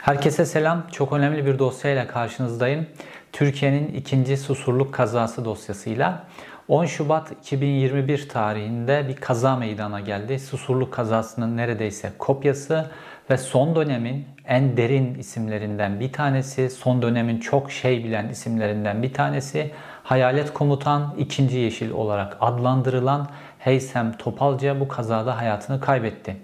Herkese selam. Çok önemli bir dosyayla karşınızdayım. Türkiye'nin ikinci susurluk kazası dosyasıyla. 10 Şubat 2021 tarihinde bir kaza meydana geldi. Susurluk kazasının neredeyse kopyası ve son dönemin en derin isimlerinden bir tanesi, son dönemin çok şey bilen isimlerinden bir tanesi, Hayalet Komutan 2. Yeşil olarak adlandırılan Heysem Topalca bu kazada hayatını kaybetti.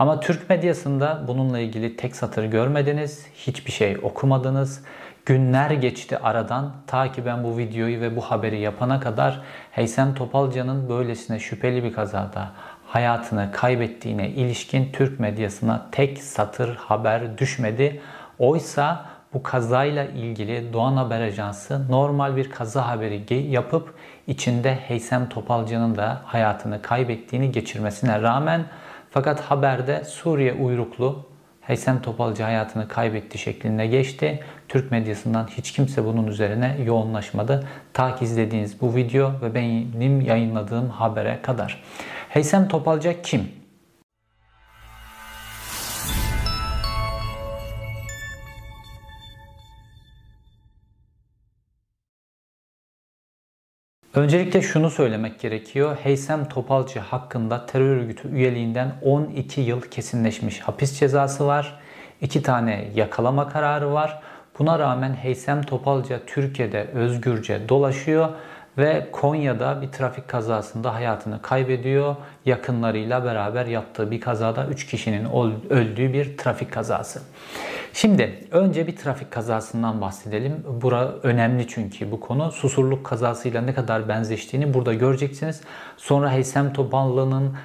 Ama Türk medyasında bununla ilgili tek satır görmediniz, hiçbir şey okumadınız. Günler geçti aradan ta ki ben bu videoyu ve bu haberi yapana kadar Heysem Topalca'nın böylesine şüpheli bir kazada hayatını kaybettiğine ilişkin Türk medyasına tek satır haber düşmedi. Oysa bu kazayla ilgili Doğan Haber Ajansı normal bir kaza haberi yapıp içinde Heysem Topalca'nın da hayatını kaybettiğini geçirmesine rağmen fakat haberde Suriye uyruklu Heysem Topalcı hayatını kaybetti şeklinde geçti. Türk medyasından hiç kimse bunun üzerine yoğunlaşmadı. Ta ki izlediğiniz bu video ve benim yayınladığım habere kadar. Heysem Topalca kim? Öncelikle şunu söylemek gerekiyor. Heysem Topalcı hakkında terör örgütü üyeliğinden 12 yıl kesinleşmiş hapis cezası var. 2 tane yakalama kararı var. Buna rağmen Heysem Topalca Türkiye'de özgürce dolaşıyor ve Konya'da bir trafik kazasında hayatını kaybediyor. Yakınlarıyla beraber yaptığı bir kazada 3 kişinin öldüğü bir trafik kazası. Şimdi önce bir trafik kazasından bahsedelim. Bura önemli çünkü bu konu susurluk kazasıyla ne kadar benzeştiğini burada göreceksiniz. Sonra Heysem Topallı'nın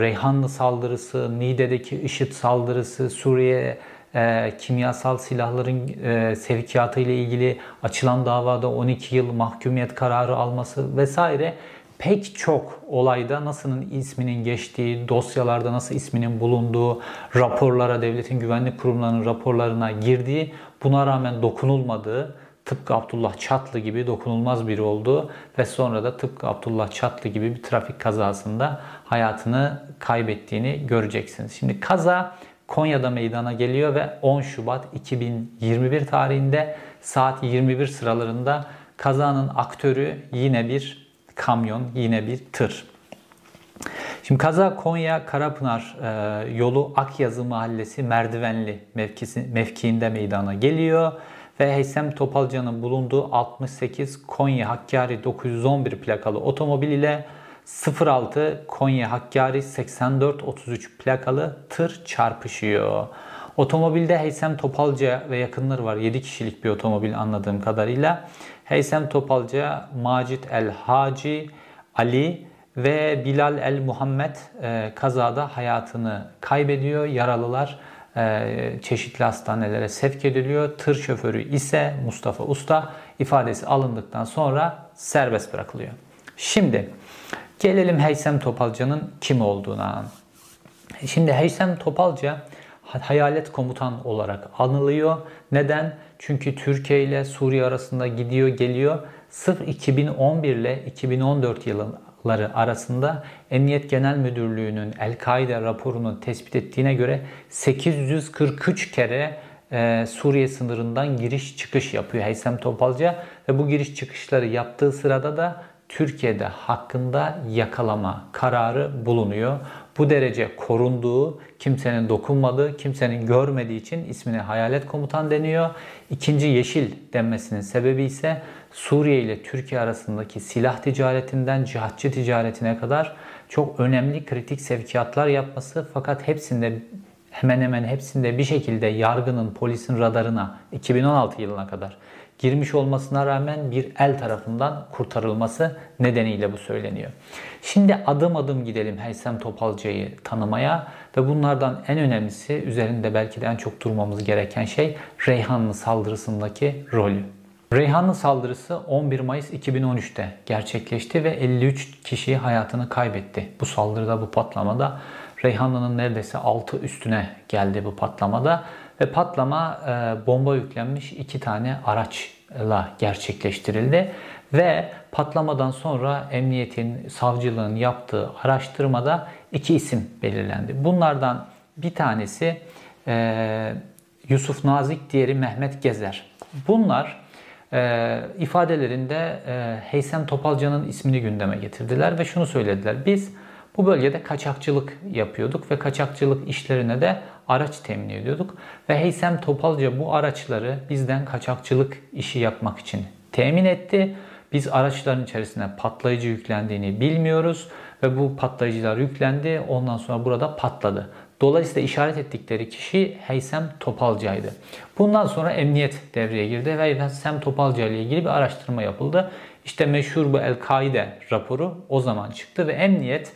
Reyhanlı saldırısı, Niğde'deki IŞİD saldırısı, Suriye e, kimyasal silahların e, sevkiyatı ile ilgili açılan davada 12 yıl mahkumiyet kararı alması vesaire pek çok olayda NASA'nın isminin geçtiği, dosyalarda nasıl isminin bulunduğu, raporlara, devletin güvenlik kurumlarının raporlarına girdiği, buna rağmen dokunulmadığı, tıpkı Abdullah Çatlı gibi dokunulmaz biri oldu ve sonra da tıpkı Abdullah Çatlı gibi bir trafik kazasında hayatını kaybettiğini göreceksiniz. Şimdi kaza Konya'da meydana geliyor ve 10 Şubat 2021 tarihinde saat 21 sıralarında kazanın aktörü yine bir kamyon, yine bir tır. Şimdi kaza Konya Karapınar e, yolu Akyazı Mahallesi Merdivenli mevkisi, mevkiinde meydana geliyor ve Heysem Topalca'nın bulunduğu 68 Konya Hakkari 911 plakalı otomobil ile 06 Konya Hakkari 8433 plakalı tır çarpışıyor. Otomobilde Heysem Topalca ve yakınları var. 7 kişilik bir otomobil anladığım kadarıyla. Heysem Topalca, Macit El Haci, Ali ve Bilal El Muhammed e, kazada hayatını kaybediyor. Yaralılar e, çeşitli hastanelere sevk ediliyor. Tır şoförü ise Mustafa Usta ifadesi alındıktan sonra serbest bırakılıyor. Şimdi gelelim Heysem Topalca'nın kim olduğuna. Şimdi Heysem Topalca hayalet komutan olarak anılıyor. Neden? Çünkü Türkiye ile Suriye arasında gidiyor geliyor. Sırf 2011 ile 2014 yılları arasında Emniyet Genel Müdürlüğü'nün El-Kaide raporunu tespit ettiğine göre 843 kere e, Suriye sınırından giriş çıkış yapıyor Heysem Topalca ve bu giriş çıkışları yaptığı sırada da Türkiye'de hakkında yakalama kararı bulunuyor. Bu derece korunduğu, kimsenin dokunmadığı, kimsenin görmediği için ismine hayalet komutan deniyor. İkinci yeşil denmesinin sebebi ise Suriye ile Türkiye arasındaki silah ticaretinden cihatçı ticaretine kadar çok önemli kritik sevkiyatlar yapması fakat hepsinde hemen hemen hepsinde bir şekilde yargının, polisin radarına 2016 yılına kadar girmiş olmasına rağmen bir el tarafından kurtarılması nedeniyle bu söyleniyor. Şimdi adım adım gidelim Heysem Topalca'yı tanımaya ve bunlardan en önemlisi üzerinde belki de en çok durmamız gereken şey Reyhanlı saldırısındaki rolü. Reyhanlı saldırısı 11 Mayıs 2013'te gerçekleşti ve 53 kişi hayatını kaybetti. Bu saldırıda, bu patlamada Reyhanlı'nın neredeyse 6 üstüne geldi bu patlamada ve patlama e, bomba yüklenmiş iki tane araçla gerçekleştirildi ve patlamadan sonra emniyetin, savcılığın yaptığı araştırmada iki isim belirlendi. Bunlardan bir tanesi e, Yusuf Nazik, diğeri Mehmet Gezer. Bunlar e, ifadelerinde e, Heysem Topalca'nın ismini gündeme getirdiler ve şunu söylediler. Biz bu bölgede kaçakçılık yapıyorduk ve kaçakçılık işlerine de araç temin ediyorduk. Ve Heysem Topalca bu araçları bizden kaçakçılık işi yapmak için temin etti. Biz araçların içerisine patlayıcı yüklendiğini bilmiyoruz ve bu patlayıcılar yüklendi. Ondan sonra burada patladı. Dolayısıyla işaret ettikleri kişi Heysem Topalca'ydı. Bundan sonra emniyet devreye girdi ve Heysem Topalca ile ilgili bir araştırma yapıldı. İşte meşhur bu El-Kaide raporu o zaman çıktı ve emniyet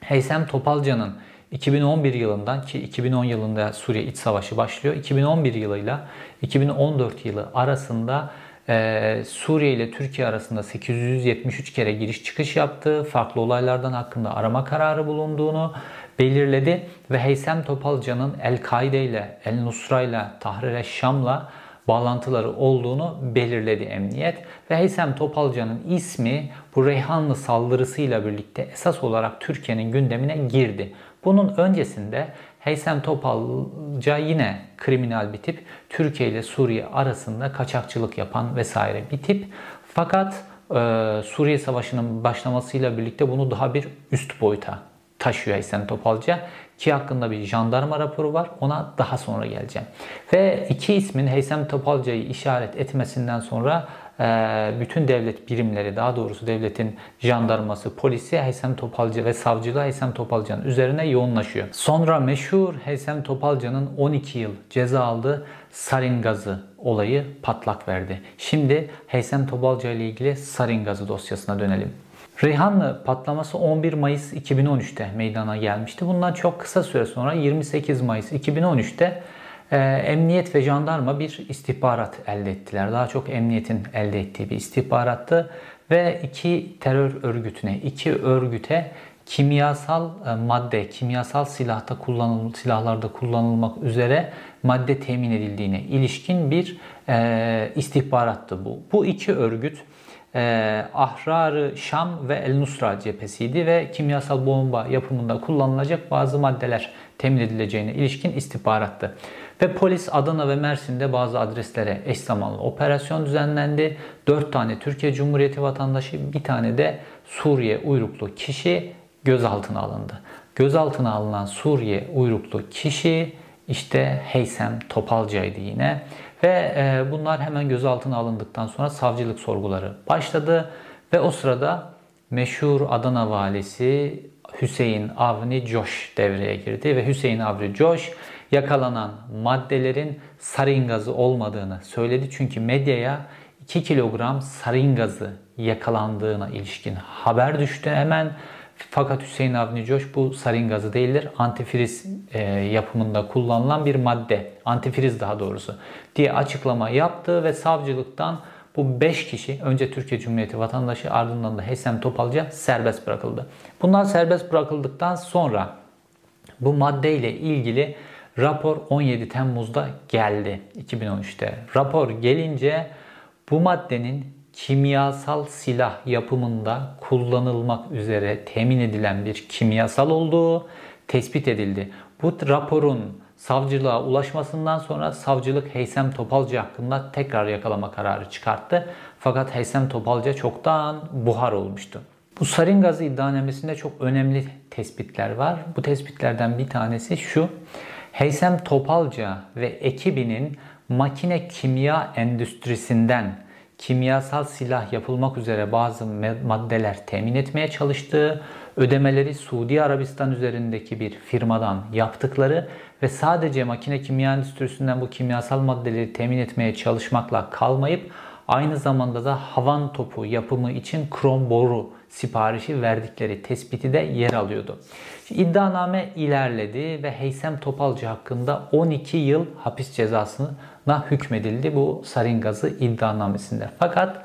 Heysem Topalca'nın 2011 yılından ki 2010 yılında Suriye İç Savaşı başlıyor. 2011 yılıyla 2014 yılı arasında e, Suriye ile Türkiye arasında 873 kere giriş çıkış yaptığı, farklı olaylardan hakkında arama kararı bulunduğunu belirledi ve Heysem Topalca'nın El-Kaide ile, El-Nusra ile, Tahrir Şam'la bağlantıları olduğunu belirledi emniyet ve Heysem Topalca'nın ismi bu Reyhanlı saldırısıyla birlikte esas olarak Türkiye'nin gündemine girdi. Bunun öncesinde Heysem Topalca yine kriminal bir tip. Türkiye ile Suriye arasında kaçakçılık yapan vesaire bir tip. Fakat e, Suriye Savaşı'nın başlamasıyla birlikte bunu daha bir üst boyuta taşıyor Heysem Topalca ki hakkında bir jandarma raporu var. Ona daha sonra geleceğim. Ve iki ismin Heysem Topalca'yı işaret etmesinden sonra ee, bütün devlet birimleri daha doğrusu devletin jandarması, polisi Heysem Topalcı ve savcılığı Heysem Topalcı'nın üzerine yoğunlaşıyor. Sonra meşhur Heysem Topalcı'nın 12 yıl ceza aldığı sarin gazı olayı patlak verdi. Şimdi Heysem Topalcı ile ilgili sarin gazı dosyasına dönelim. Reyhanlı patlaması 11 Mayıs 2013'te meydana gelmişti. Bundan çok kısa süre sonra 28 Mayıs 2013'te e, emniyet ve jandarma bir istihbarat elde ettiler. Daha çok emniyetin elde ettiği bir istihbarattı ve iki terör örgütüne, iki örgüte kimyasal e, madde, kimyasal silahta kullanıl silahlarda kullanılmak üzere madde temin edildiğine ilişkin bir e, istihbarattı bu. Bu iki örgüt e, Ahrar-ı Şam ve El Nusra cephesiydi ve kimyasal bomba yapımında kullanılacak bazı maddeler temin edileceğine ilişkin istihbarattı. Ve polis Adana ve Mersin'de bazı adreslere eş zamanlı operasyon düzenlendi. 4 tane Türkiye Cumhuriyeti vatandaşı, bir tane de Suriye uyruklu kişi gözaltına alındı. Gözaltına alınan Suriye uyruklu kişi işte Heysem Topalca'ydı yine. Ve e, bunlar hemen gözaltına alındıktan sonra savcılık sorguları başladı. Ve o sırada meşhur Adana valisi Hüseyin Avni Coş devreye girdi. Ve Hüseyin Avni Coş yakalanan maddelerin sarin gazı olmadığını söyledi. Çünkü medyaya 2 kilogram sarin gazı yakalandığına ilişkin haber düştü hemen. Fakat Hüseyin Avni Coş bu sarin gazı değildir. Antifriz e, yapımında kullanılan bir madde. Antifriz daha doğrusu diye açıklama yaptı ve savcılıktan bu 5 kişi önce Türkiye Cumhuriyeti vatandaşı ardından da Hesem Topalca serbest bırakıldı. Bunlar serbest bırakıldıktan sonra bu maddeyle ilgili rapor 17 Temmuz'da geldi 2013'te. Rapor gelince bu maddenin kimyasal silah yapımında kullanılmak üzere temin edilen bir kimyasal olduğu tespit edildi. Bu raporun savcılığa ulaşmasından sonra savcılık Heysem Topalcı hakkında tekrar yakalama kararı çıkarttı. Fakat Heysem Topalcı çoktan buhar olmuştu. Bu sarin gazı iddianamesinde çok önemli tespitler var. Bu tespitlerden bir tanesi şu. Heysem Topalca ve ekibinin makine kimya endüstrisinden kimyasal silah yapılmak üzere bazı maddeler temin etmeye çalıştığı, ödemeleri Suudi Arabistan üzerindeki bir firmadan yaptıkları ve sadece makine kimya endüstrisinden bu kimyasal maddeleri temin etmeye çalışmakla kalmayıp aynı zamanda da havan topu yapımı için krom boru siparişi verdikleri tespiti de yer alıyordu. İddianame ilerledi ve Heysem Topalcı hakkında 12 yıl hapis cezasına hükmedildi bu sarin gazı iddianamesinde. Fakat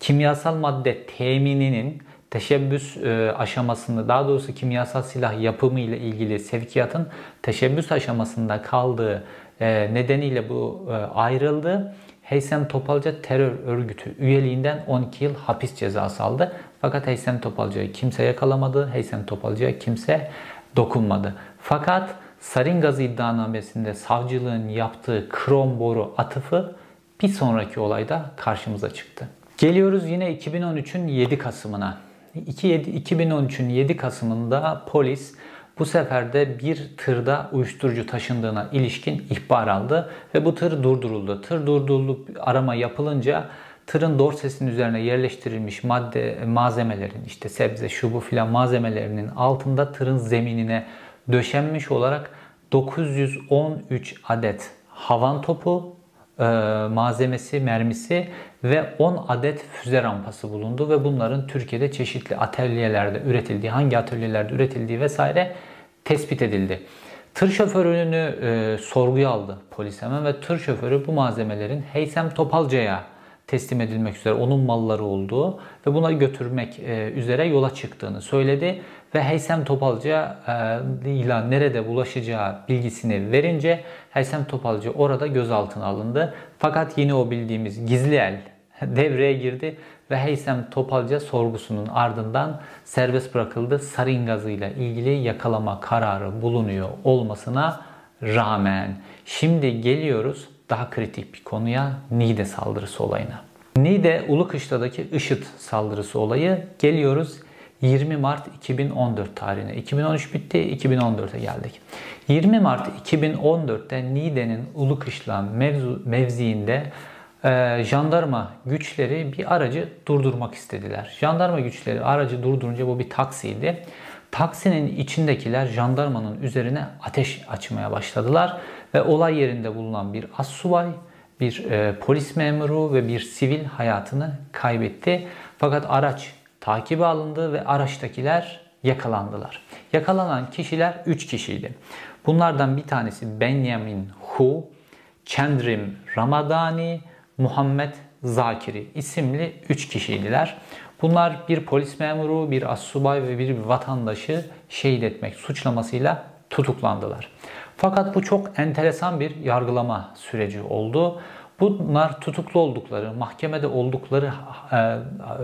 kimyasal madde temininin teşebbüs e, aşamasında daha doğrusu kimyasal silah yapımı ile ilgili sevkiyatın teşebbüs aşamasında kaldığı e, nedeniyle bu e, ayrıldı. Heysem Topalca terör örgütü üyeliğinden 12 yıl hapis cezası aldı. Fakat Heysem Topalca'yı kimse yakalamadı. Heysem Topalca'ya kimse dokunmadı. Fakat sarin gazı iddianamesinde savcılığın yaptığı krom boru atıfı bir sonraki olayda karşımıza çıktı. Geliyoruz yine 2013'ün 7 Kasım'ına. 2013'ün 7 Kasım'ında polis bu sefer de bir tırda uyuşturucu taşındığına ilişkin ihbar aldı ve bu tır durduruldu. Tır durdurulup arama yapılınca tırın dorsesinin üzerine yerleştirilmiş madde malzemelerin işte sebze şu bu filan malzemelerinin altında tırın zeminine döşenmiş olarak 913 adet havan topu e, malzemesi, mermisi ve 10 adet füze rampası bulundu ve bunların Türkiye'de çeşitli atölyelerde üretildiği, hangi atölyelerde üretildiği vesaire tespit edildi. Tır şoförünü e, sorguya aldı polis hemen ve tır şoförü bu malzemelerin Heysem Topalca'ya teslim edilmek üzere onun malları olduğu ve buna götürmek e, üzere yola çıktığını söyledi ve Heysem Topalcı e, ile nerede bulaşacağı bilgisini verince Heysem Topalcı orada gözaltına alındı. Fakat yine o bildiğimiz gizli el devreye girdi ve Heysem Topalca sorgusunun ardından serbest bırakıldı. Sarin gazıyla ilgili yakalama kararı bulunuyor olmasına rağmen. Şimdi geliyoruz daha kritik bir konuya Niğde saldırısı olayına. Niğde Ulukışla'daki IŞİD saldırısı olayı geliyoruz 20 Mart 2014 tarihine. 2013 bitti, 2014'e geldik. 20 Mart 2014'te Niğde'nin Ulukışla mevzu, mevziinde e, jandarma güçleri bir aracı durdurmak istediler. Jandarma güçleri aracı durdurunca bu bir taksiydi. Taksinin içindekiler jandarmanın üzerine ateş açmaya başladılar ve olay yerinde bulunan bir assubay, bir e, polis memuru ve bir sivil hayatını kaybetti. Fakat araç takibe alındı ve araçtakiler yakalandılar. Yakalanan kişiler 3 kişiydi. Bunlardan bir tanesi Benjamin Hu, Chandrim Ramadani, Muhammed Zakiri isimli 3 kişiydiler. Bunlar bir polis memuru, bir assubay ve bir vatandaşı şehit etmek suçlamasıyla tutuklandılar. Fakat bu çok enteresan bir yargılama süreci oldu. Bunlar tutuklu oldukları, mahkemede oldukları, e,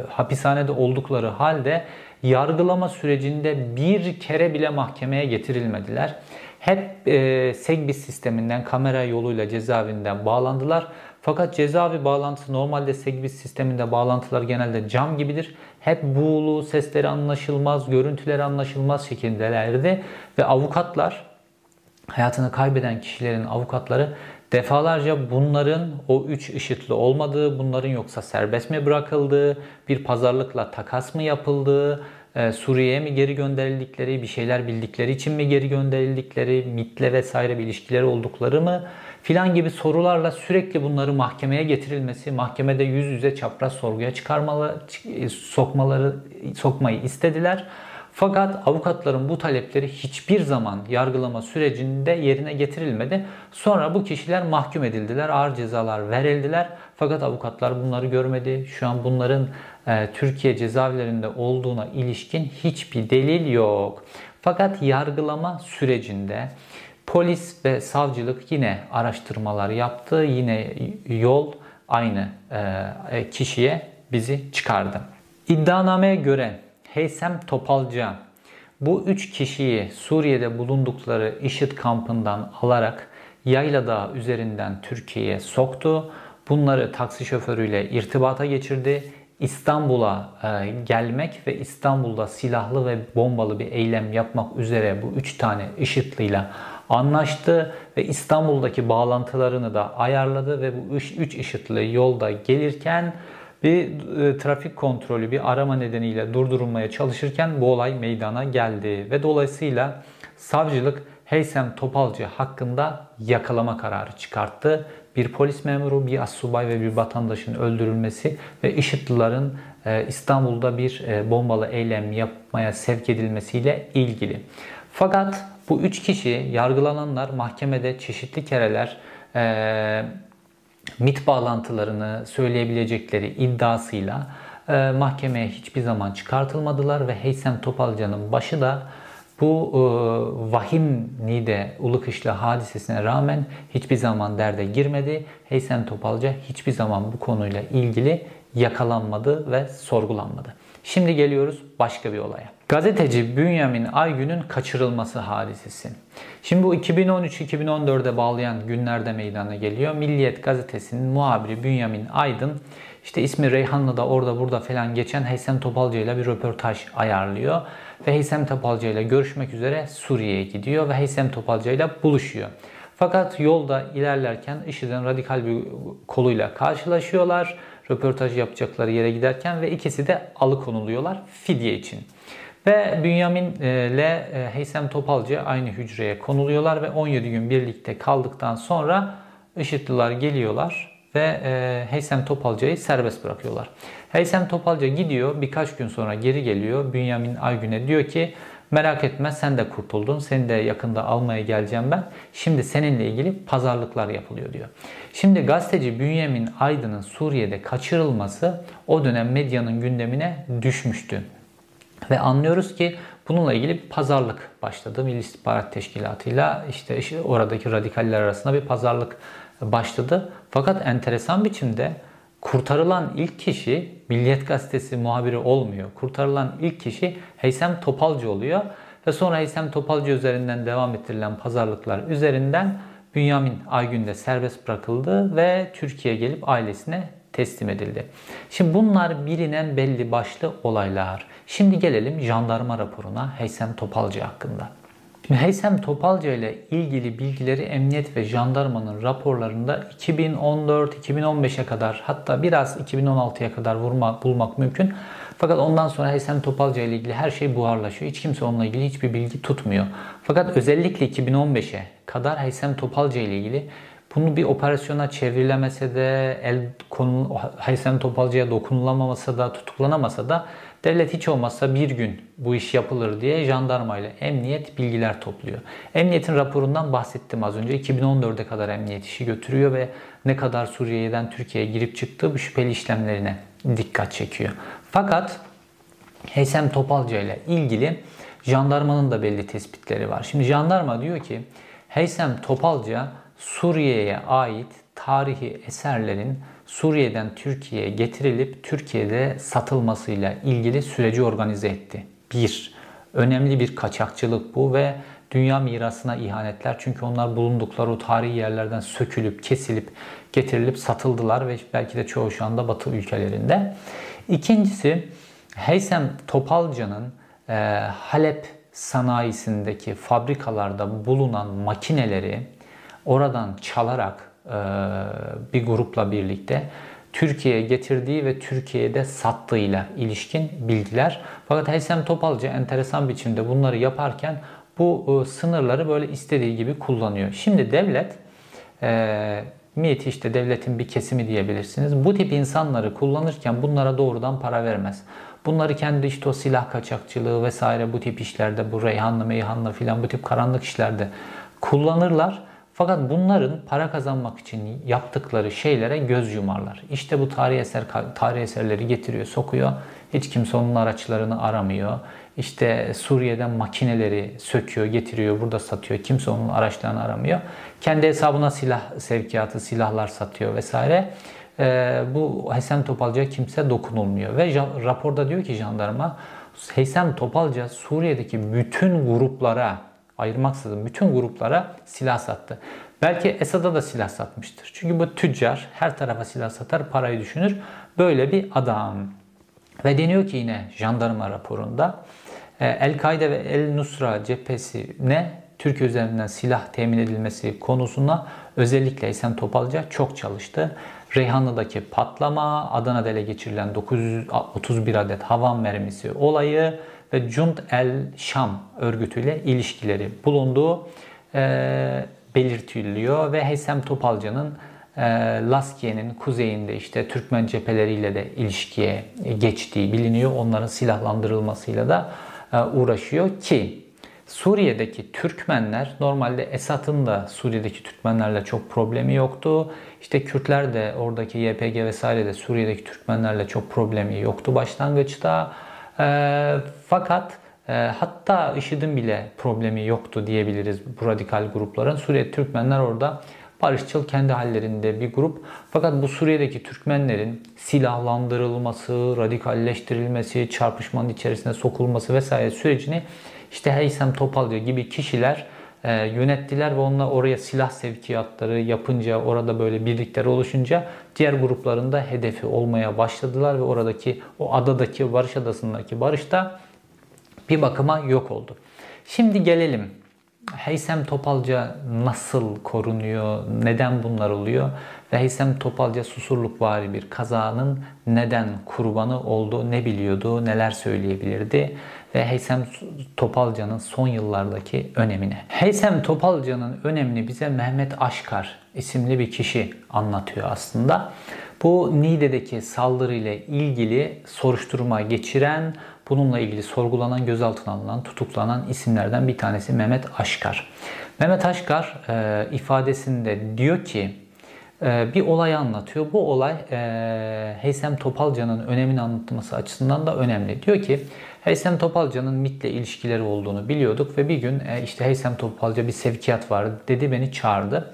hapishanede oldukları halde yargılama sürecinde bir kere bile mahkemeye getirilmediler. Hep e, Segbis sisteminden kamera yoluyla cezaevinden bağlandılar. Fakat cezaevi bağlantısı normalde Segbis sisteminde bağlantılar genelde cam gibidir. Hep buğulu, sesleri anlaşılmaz, görüntüleri anlaşılmaz şekildelerdi. Ve avukatlar, hayatını kaybeden kişilerin avukatları Defalarca bunların o üç IŞİD'li olmadığı, bunların yoksa serbest mi bırakıldığı, bir pazarlıkla takas mı yapıldığı, e, Suriye'ye mi geri gönderildikleri, bir şeyler bildikleri için mi geri gönderildikleri, MIT'le vesaire bir ilişkileri oldukları mı filan gibi sorularla sürekli bunları mahkemeye getirilmesi, mahkemede yüz yüze çapraz sorguya çıkarmalı, e, sokmaları, sokmayı istediler. Fakat avukatların bu talepleri hiçbir zaman yargılama sürecinde yerine getirilmedi. Sonra bu kişiler mahkum edildiler, ağır cezalar verildiler. Fakat avukatlar bunları görmedi. Şu an bunların Türkiye cezaevlerinde olduğuna ilişkin hiçbir delil yok. Fakat yargılama sürecinde polis ve savcılık yine araştırmalar yaptı. Yine yol aynı e, kişiye bizi çıkardı. İddianameye göre Heysem Topalca bu üç kişiyi Suriye'de bulundukları IŞİD kampından alarak Yayla Dağı üzerinden Türkiye'ye soktu. Bunları taksi şoförüyle irtibata geçirdi. İstanbul'a e, gelmek ve İstanbul'da silahlı ve bombalı bir eylem yapmak üzere bu üç tane IŞİD'liyle anlaştı ve İstanbul'daki bağlantılarını da ayarladı ve bu üç, üç IŞİD'li yolda gelirken bir e, trafik kontrolü, bir arama nedeniyle durdurulmaya çalışırken bu olay meydana geldi. Ve dolayısıyla savcılık Heysem Topalcı hakkında yakalama kararı çıkarttı. Bir polis memuru, bir assubay ve bir vatandaşın öldürülmesi ve IŞİD'lilerin e, İstanbul'da bir e, bombalı eylem yapmaya sevk edilmesiyle ilgili. Fakat bu üç kişi yargılananlar mahkemede çeşitli kereler MIT bağlantılarını söyleyebilecekleri iddiasıyla e, mahkemeye hiçbir zaman çıkartılmadılar ve Heysem Topalca'nın başı da bu e, vahim Nide Ulukışla hadisesine rağmen hiçbir zaman derde girmedi. Heysem Topalca hiçbir zaman bu konuyla ilgili yakalanmadı ve sorgulanmadı. Şimdi geliyoruz başka bir olaya. Gazeteci Bünyamin Aygün'ün kaçırılması hadisesi. Şimdi bu 2013-2014'e bağlayan günlerde meydana geliyor. Milliyet gazetesinin muhabiri Bünyamin Aydın işte ismi Reyhanlı'da orada burada falan geçen Heysem Topalcı ile bir röportaj ayarlıyor. Ve Heysem Topalcı ile görüşmek üzere Suriye'ye gidiyor ve Heysem Topalcı ile buluşuyor. Fakat yolda ilerlerken IŞİD'in radikal bir koluyla karşılaşıyorlar. Röportaj yapacakları yere giderken ve ikisi de alıkonuluyorlar fidye için. Ve Bünyamin ile e, Heysem Topalcı aynı hücreye konuluyorlar ve 17 gün birlikte kaldıktan sonra IŞİD'liler geliyorlar ve e, Heysem Topalca'yı serbest bırakıyorlar. Heysem Topalca gidiyor birkaç gün sonra geri geliyor. Bünyamin Aygün'e diyor ki merak etme sen de kurtuldun. Seni de yakında almaya geleceğim ben. Şimdi seninle ilgili pazarlıklar yapılıyor diyor. Şimdi gazeteci Bünyamin Aydın'ın Suriye'de kaçırılması o dönem medyanın gündemine düşmüştü. Ve anlıyoruz ki bununla ilgili bir pazarlık başladı. Milli İstihbarat Teşkilatı'yla işte oradaki radikaller arasında bir pazarlık başladı. Fakat enteresan biçimde kurtarılan ilk kişi Milliyet Gazetesi muhabiri olmuyor. Kurtarılan ilk kişi Heysem Topalcı oluyor. Ve sonra Heysem Topalcı üzerinden devam ettirilen pazarlıklar üzerinden Bünyamin Aygün de serbest bırakıldı ve Türkiye'ye gelip ailesine teslim edildi. Şimdi bunlar bilinen belli başlı olaylar. Şimdi gelelim jandarma raporuna Heysem Topalcı hakkında. Şimdi Heysem Topalca ile ilgili bilgileri emniyet ve jandarmanın raporlarında 2014-2015'e kadar hatta biraz 2016'ya kadar vurma, bulmak mümkün. Fakat ondan sonra Heysem Topalca ile ilgili her şey buharlaşıyor. Hiç kimse onunla ilgili hiçbir bilgi tutmuyor. Fakat özellikle 2015'e kadar Heysem Topalca ile ilgili bunu bir operasyona çevrilemese de el konu Heysem Topalca'ya dokunulamaması da tutuklanamasa da Devlet hiç olmazsa bir gün bu iş yapılır diye jandarma ile emniyet bilgiler topluyor. Emniyetin raporundan bahsettim az önce. 2014'e kadar emniyet işi götürüyor ve ne kadar Suriye'den Türkiye'ye girip çıktığı bu şüpheli işlemlerine dikkat çekiyor. Fakat Heysem Topalca ile ilgili jandarmanın da belli tespitleri var. Şimdi jandarma diyor ki Heysem Topalca Suriye'ye ait tarihi eserlerin Suriye'den Türkiye'ye getirilip Türkiye'de satılmasıyla ilgili süreci organize etti. Bir, önemli bir kaçakçılık bu ve dünya mirasına ihanetler. Çünkü onlar bulundukları o tarihi yerlerden sökülüp, kesilip, getirilip satıldılar ve belki de çoğu şu anda Batı ülkelerinde. İkincisi, Heysem Topalca'nın e, Halep sanayisindeki fabrikalarda bulunan makineleri oradan çalarak bir grupla birlikte Türkiye'ye getirdiği ve Türkiye'de sattığıyla ilişkin bilgiler. Fakat Heysem Topalcı enteresan biçimde bunları yaparken bu e, sınırları böyle istediği gibi kullanıyor. Şimdi devlet e, MİT işte devletin bir kesimi diyebilirsiniz. Bu tip insanları kullanırken bunlara doğrudan para vermez. Bunları kendi işte o silah kaçakçılığı vesaire bu tip işlerde bu Reyhanlı Meyhanlı filan bu tip karanlık işlerde kullanırlar. Fakat bunların para kazanmak için yaptıkları şeylere göz yumarlar. İşte bu tarih eser tarih eserleri getiriyor, sokuyor. Hiç kimse onun araçlarını aramıyor. İşte Suriye'den makineleri söküyor, getiriyor, burada satıyor. Kimse onun araçlarını aramıyor. Kendi hesabına silah sevkiyatı, silahlar satıyor vesaire. Ee, bu Heysem Topalca'ya kimse dokunulmuyor. Ve raporda diyor ki jandarma Heysem Topalca Suriye'deki bütün gruplara ayırmaksızın bütün gruplara silah sattı. Belki Esad'a da silah satmıştır. Çünkü bu tüccar her tarafa silah satar, parayı düşünür. Böyle bir adam. Ve deniyor ki yine jandarma raporunda e, El-Kaide ve El-Nusra cephesine Türkiye üzerinden silah temin edilmesi konusunda özellikle Esen Topalca çok çalıştı. Reyhanlı'daki patlama, Adana'da ele geçirilen 931 adet havan mermisi olayı, ve Cund el-Şam örgütüyle ilişkileri bulunduğu e, belirtiliyor ve Heysem Topalca'nın e, Laskiye'nin kuzeyinde işte Türkmen cepheleriyle de ilişkiye geçtiği biliniyor. Onların silahlandırılmasıyla da e, uğraşıyor ki Suriye'deki Türkmenler normalde Esad'ın da Suriye'deki Türkmenlerle çok problemi yoktu. İşte Kürtler de oradaki YPG vesaire de Suriye'deki Türkmenlerle çok problemi yoktu başlangıçta. E, fakat e, hatta IŞİD'in bile problemi yoktu diyebiliriz bu radikal grupların. Suriye Türkmenler orada barışçıl kendi hallerinde bir grup. Fakat bu Suriye'deki Türkmenlerin silahlandırılması, radikalleştirilmesi, çarpışmanın içerisine sokulması vesaire sürecini işte Heysem Topalcı gibi kişiler e, yönettiler ve onunla oraya silah sevkiyatları yapınca, orada böyle birlikler oluşunca diğer gruplarında hedefi olmaya başladılar ve oradaki o adadaki Barış Adası'ndaki barış da bir bakıma yok oldu. Şimdi gelelim. Heysem Topalca nasıl korunuyor, neden bunlar oluyor? Ve Heysem Topalca susurlukvari bir kazanın neden kurbanı oldu, ne biliyordu, neler söyleyebilirdi ve Heysem Topalca'nın son yıllardaki önemine. Heysem Topalca'nın önemini bize Mehmet Aşkar isimli bir kişi anlatıyor aslında. Bu Niğde'deki saldırıyla ilgili soruşturma geçiren, bununla ilgili sorgulanan, gözaltına alınan, tutuklanan isimlerden bir tanesi Mehmet Aşkar. Mehmet Aşkar e, ifadesinde diyor ki e, bir olay anlatıyor. Bu olay e, Heysem Topalca'nın önemini anlatması açısından da önemli. Diyor ki Heysem Topalca'nın MIT'le ilişkileri olduğunu biliyorduk ve bir gün e, işte Heysem Topalca bir sevkiyat vardı dedi beni çağırdı.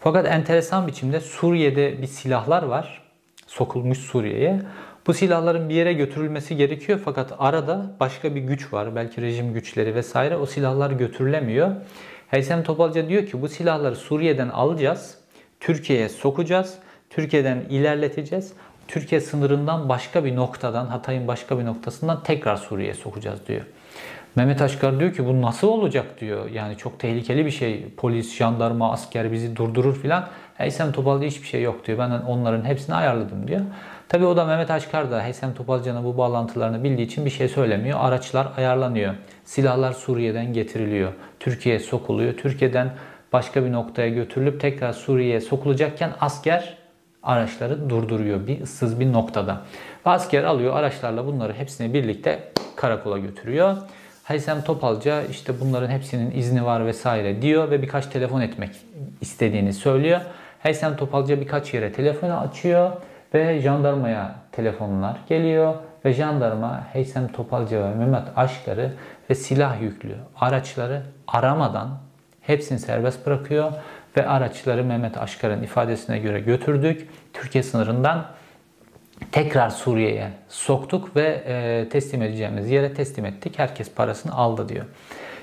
Fakat enteresan biçimde Suriye'de bir silahlar var. Sokulmuş Suriye'ye. Bu silahların bir yere götürülmesi gerekiyor fakat arada başka bir güç var. Belki rejim güçleri vesaire. O silahlar götürülemiyor. Heysem Topalca diyor ki bu silahları Suriye'den alacağız. Türkiye'ye sokacağız. Türkiye'den ilerleteceğiz. Türkiye sınırından başka bir noktadan, Hatay'ın başka bir noktasından tekrar Suriye'ye sokacağız diyor. Mehmet Aşkar diyor ki bu nasıl olacak diyor. Yani çok tehlikeli bir şey. Polis, jandarma, asker bizi durdurur filan. Heysem Topal'da hiçbir şey yok diyor. Ben onların hepsini ayarladım diyor. Tabi o da Mehmet Aşkar da Heysem Topalcan'ın bu bağlantılarını bildiği için bir şey söylemiyor. Araçlar ayarlanıyor. Silahlar Suriye'den getiriliyor. Türkiye'ye sokuluyor. Türkiye'den başka bir noktaya götürülüp tekrar Suriye'ye sokulacağken asker araçları durduruyor bir ıssız bir noktada. Asker alıyor araçlarla bunları hepsini birlikte karakola götürüyor. Haysem Topalca işte bunların hepsinin izni var vesaire diyor ve birkaç telefon etmek istediğini söylüyor. Haysem Topalca birkaç yere telefonu açıyor ve jandarmaya telefonlar geliyor ve jandarma Heysem Topalca ve Mehmet Aşkar'ı ve silah yüklü araçları aramadan hepsini serbest bırakıyor ve araçları Mehmet Aşkar'ın ifadesine göre götürdük. Türkiye sınırından tekrar Suriye'ye soktuk ve e, teslim edeceğimiz yere teslim ettik. Herkes parasını aldı diyor.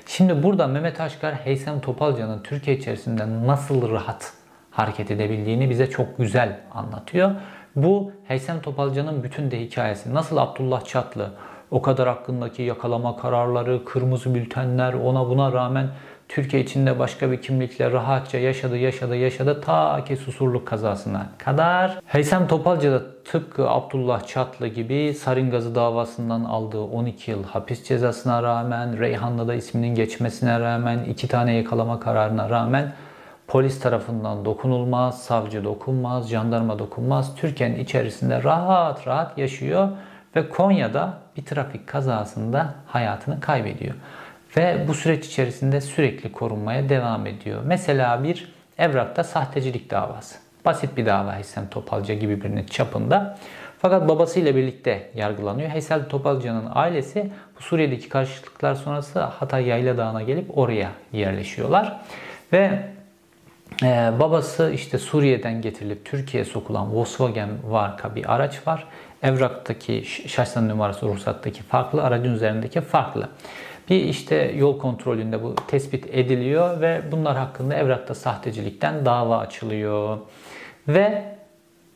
Şimdi burada Mehmet Aşkar Heysem Topalca'nın Türkiye içerisinde nasıl rahat hareket edebildiğini bize çok güzel anlatıyor. Bu Heysem Topalca'nın bütün de hikayesi. Nasıl Abdullah Çatlı o kadar hakkındaki yakalama kararları, kırmızı bültenler ona buna rağmen Türkiye içinde başka bir kimlikle rahatça yaşadı, yaşadı, yaşadı ta ki susurluk kazasına kadar. Heysem Topalca da tıpkı Abdullah Çatlı gibi Sarin Gazı davasından aldığı 12 yıl hapis cezasına rağmen, Reyhanlı'da isminin geçmesine rağmen, iki tane yakalama kararına rağmen polis tarafından dokunulmaz, savcı dokunmaz, jandarma dokunmaz. Türkiye'nin içerisinde rahat rahat yaşıyor ve Konya'da bir trafik kazasında hayatını kaybediyor. Ve bu süreç içerisinde sürekli korunmaya devam ediyor. Mesela bir evrakta sahtecilik davası. Basit bir dava Heysel Topalca gibi birinin çapında. Fakat babasıyla birlikte yargılanıyor. Heysel Topalca'nın ailesi bu Suriye'deki karşılıklar sonrası Hatay Yayla Dağı'na gelip oraya yerleşiyorlar. Ve ee, babası işte Suriye'den getirilip Türkiye'ye sokulan Volkswagen marka bir araç var. Evraktaki şahsen numarası ruhsattaki farklı, aracın üzerindeki farklı. Bir işte yol kontrolünde bu tespit ediliyor ve bunlar hakkında evrakta sahtecilikten dava açılıyor. Ve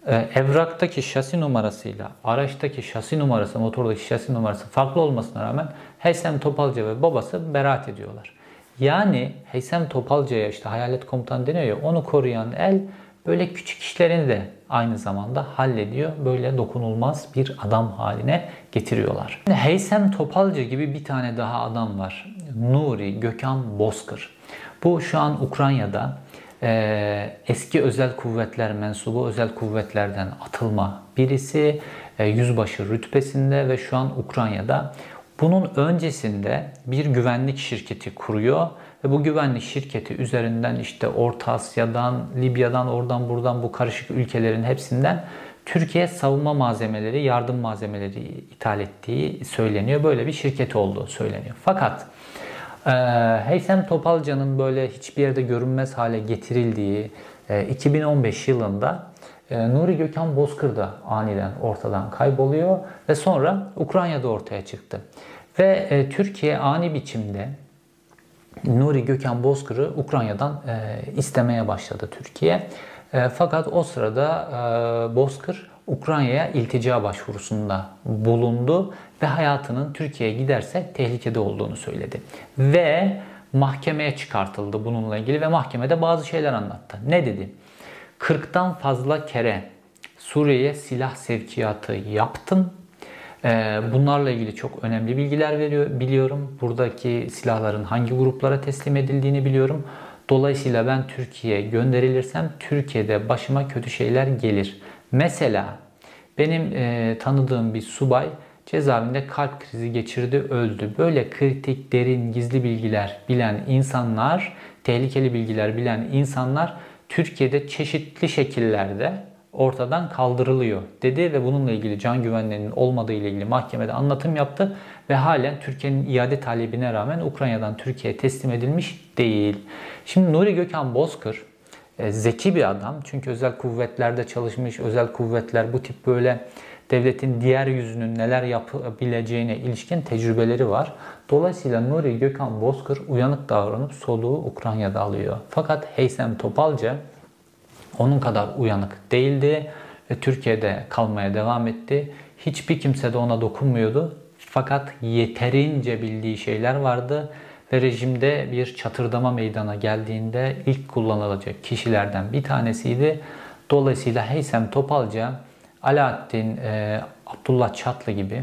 e, evraktaki şasi numarasıyla araçtaki şasi numarası, motordaki şasi numarası farklı olmasına rağmen Heysem Topalca ve babası beraat ediyorlar. Yani Heysem Topalca'ya işte hayalet komutan deniyor ya onu koruyan el böyle küçük işlerini de aynı zamanda hallediyor. Böyle dokunulmaz bir adam haline getiriyorlar. Heysem Topalca gibi bir tane daha adam var. Nuri Gökhan Bozkır. Bu şu an Ukrayna'da e, eski özel kuvvetler mensubu özel kuvvetlerden atılma birisi. E, yüzbaşı rütbesinde ve şu an Ukrayna'da. Bunun öncesinde bir güvenlik şirketi kuruyor ve bu güvenlik şirketi üzerinden işte Orta Asya'dan, Libya'dan, oradan buradan bu karışık ülkelerin hepsinden Türkiye savunma malzemeleri, yardım malzemeleri ithal ettiği söyleniyor. Böyle bir şirket olduğu söyleniyor. Fakat e, Heysem Topalca'nın böyle hiçbir yerde görünmez hale getirildiği, E, 2015 yılında e, Nuri Gökhan Bozkır da aniden ortadan kayboluyor ve sonra Ukrayna'da ortaya çıktı. Ve e, Türkiye ani biçimde Nuri Gökhan Bozkır'ı Ukrayna'dan e, istemeye başladı Türkiye. E, fakat o sırada e, Bozkır Ukrayna'ya iltica başvurusunda bulundu ve hayatının Türkiye'ye giderse tehlikede olduğunu söyledi. Ve mahkemeye çıkartıldı bununla ilgili ve mahkemede bazı şeyler anlattı. Ne dedi? 40'tan fazla kere Suriye'ye silah sevkiyatı yaptım. Ee, bunlarla ilgili çok önemli bilgiler veriyor, biliyorum. Buradaki silahların hangi gruplara teslim edildiğini biliyorum. Dolayısıyla ben Türkiye'ye gönderilirsem Türkiye'de başıma kötü şeyler gelir. Mesela benim e, tanıdığım bir subay cezaevinde kalp krizi geçirdi, öldü. Böyle kritik, derin, gizli bilgiler bilen insanlar, tehlikeli bilgiler bilen insanlar Türkiye'de çeşitli şekillerde ortadan kaldırılıyor dedi ve bununla ilgili can güvenliğinin olmadığı ile ilgili mahkemede anlatım yaptı ve halen Türkiye'nin iade talebine rağmen Ukrayna'dan Türkiye'ye teslim edilmiş değil. Şimdi Nuri Gökhan Bozkır e, zeki bir adam çünkü özel kuvvetlerde çalışmış, özel kuvvetler bu tip böyle devletin diğer yüzünün neler yapabileceğine ilişkin tecrübeleri var. Dolayısıyla Nuri Gökhan Bozkır uyanık davranıp soluğu Ukrayna'da alıyor. Fakat Heysem Topalca onun kadar uyanık değildi ve Türkiye'de kalmaya devam etti. Hiçbir kimse de ona dokunmuyordu. Fakat yeterince bildiği şeyler vardı ve rejimde bir çatırdama meydana geldiğinde ilk kullanılacak kişilerden bir tanesiydi. Dolayısıyla Heysem Topalca, Alaaddin, e, Abdullah Çatlı gibi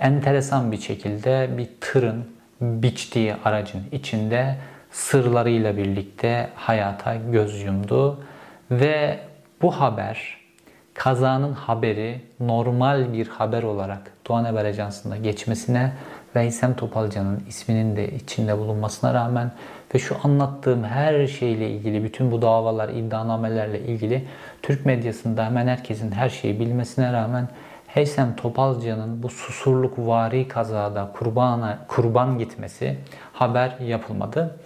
enteresan bir şekilde bir tırın biçtiği aracın içinde sırlarıyla birlikte hayata göz yumdu. Ve bu haber, kazanın haberi normal bir haber olarak Doğan Haber Ajansı'nda geçmesine ve İsem Topalcan'ın isminin de içinde bulunmasına rağmen ve şu anlattığım her şeyle ilgili, bütün bu davalar, iddianamelerle ilgili Türk medyasında hemen herkesin her şeyi bilmesine rağmen Heysem Topalcan'ın bu susurluk vari kazada kurbana, kurban gitmesi haber yapılmadı.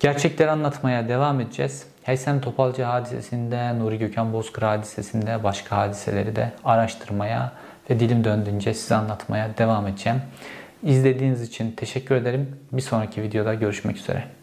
Gerçekleri anlatmaya devam edeceğiz. Heysem Topalcı hadisesinde, Nuri Gökhan Bozkır hadisesinde başka hadiseleri de araştırmaya ve dilim döndüğünce size anlatmaya devam edeceğim. İzlediğiniz için teşekkür ederim. Bir sonraki videoda görüşmek üzere.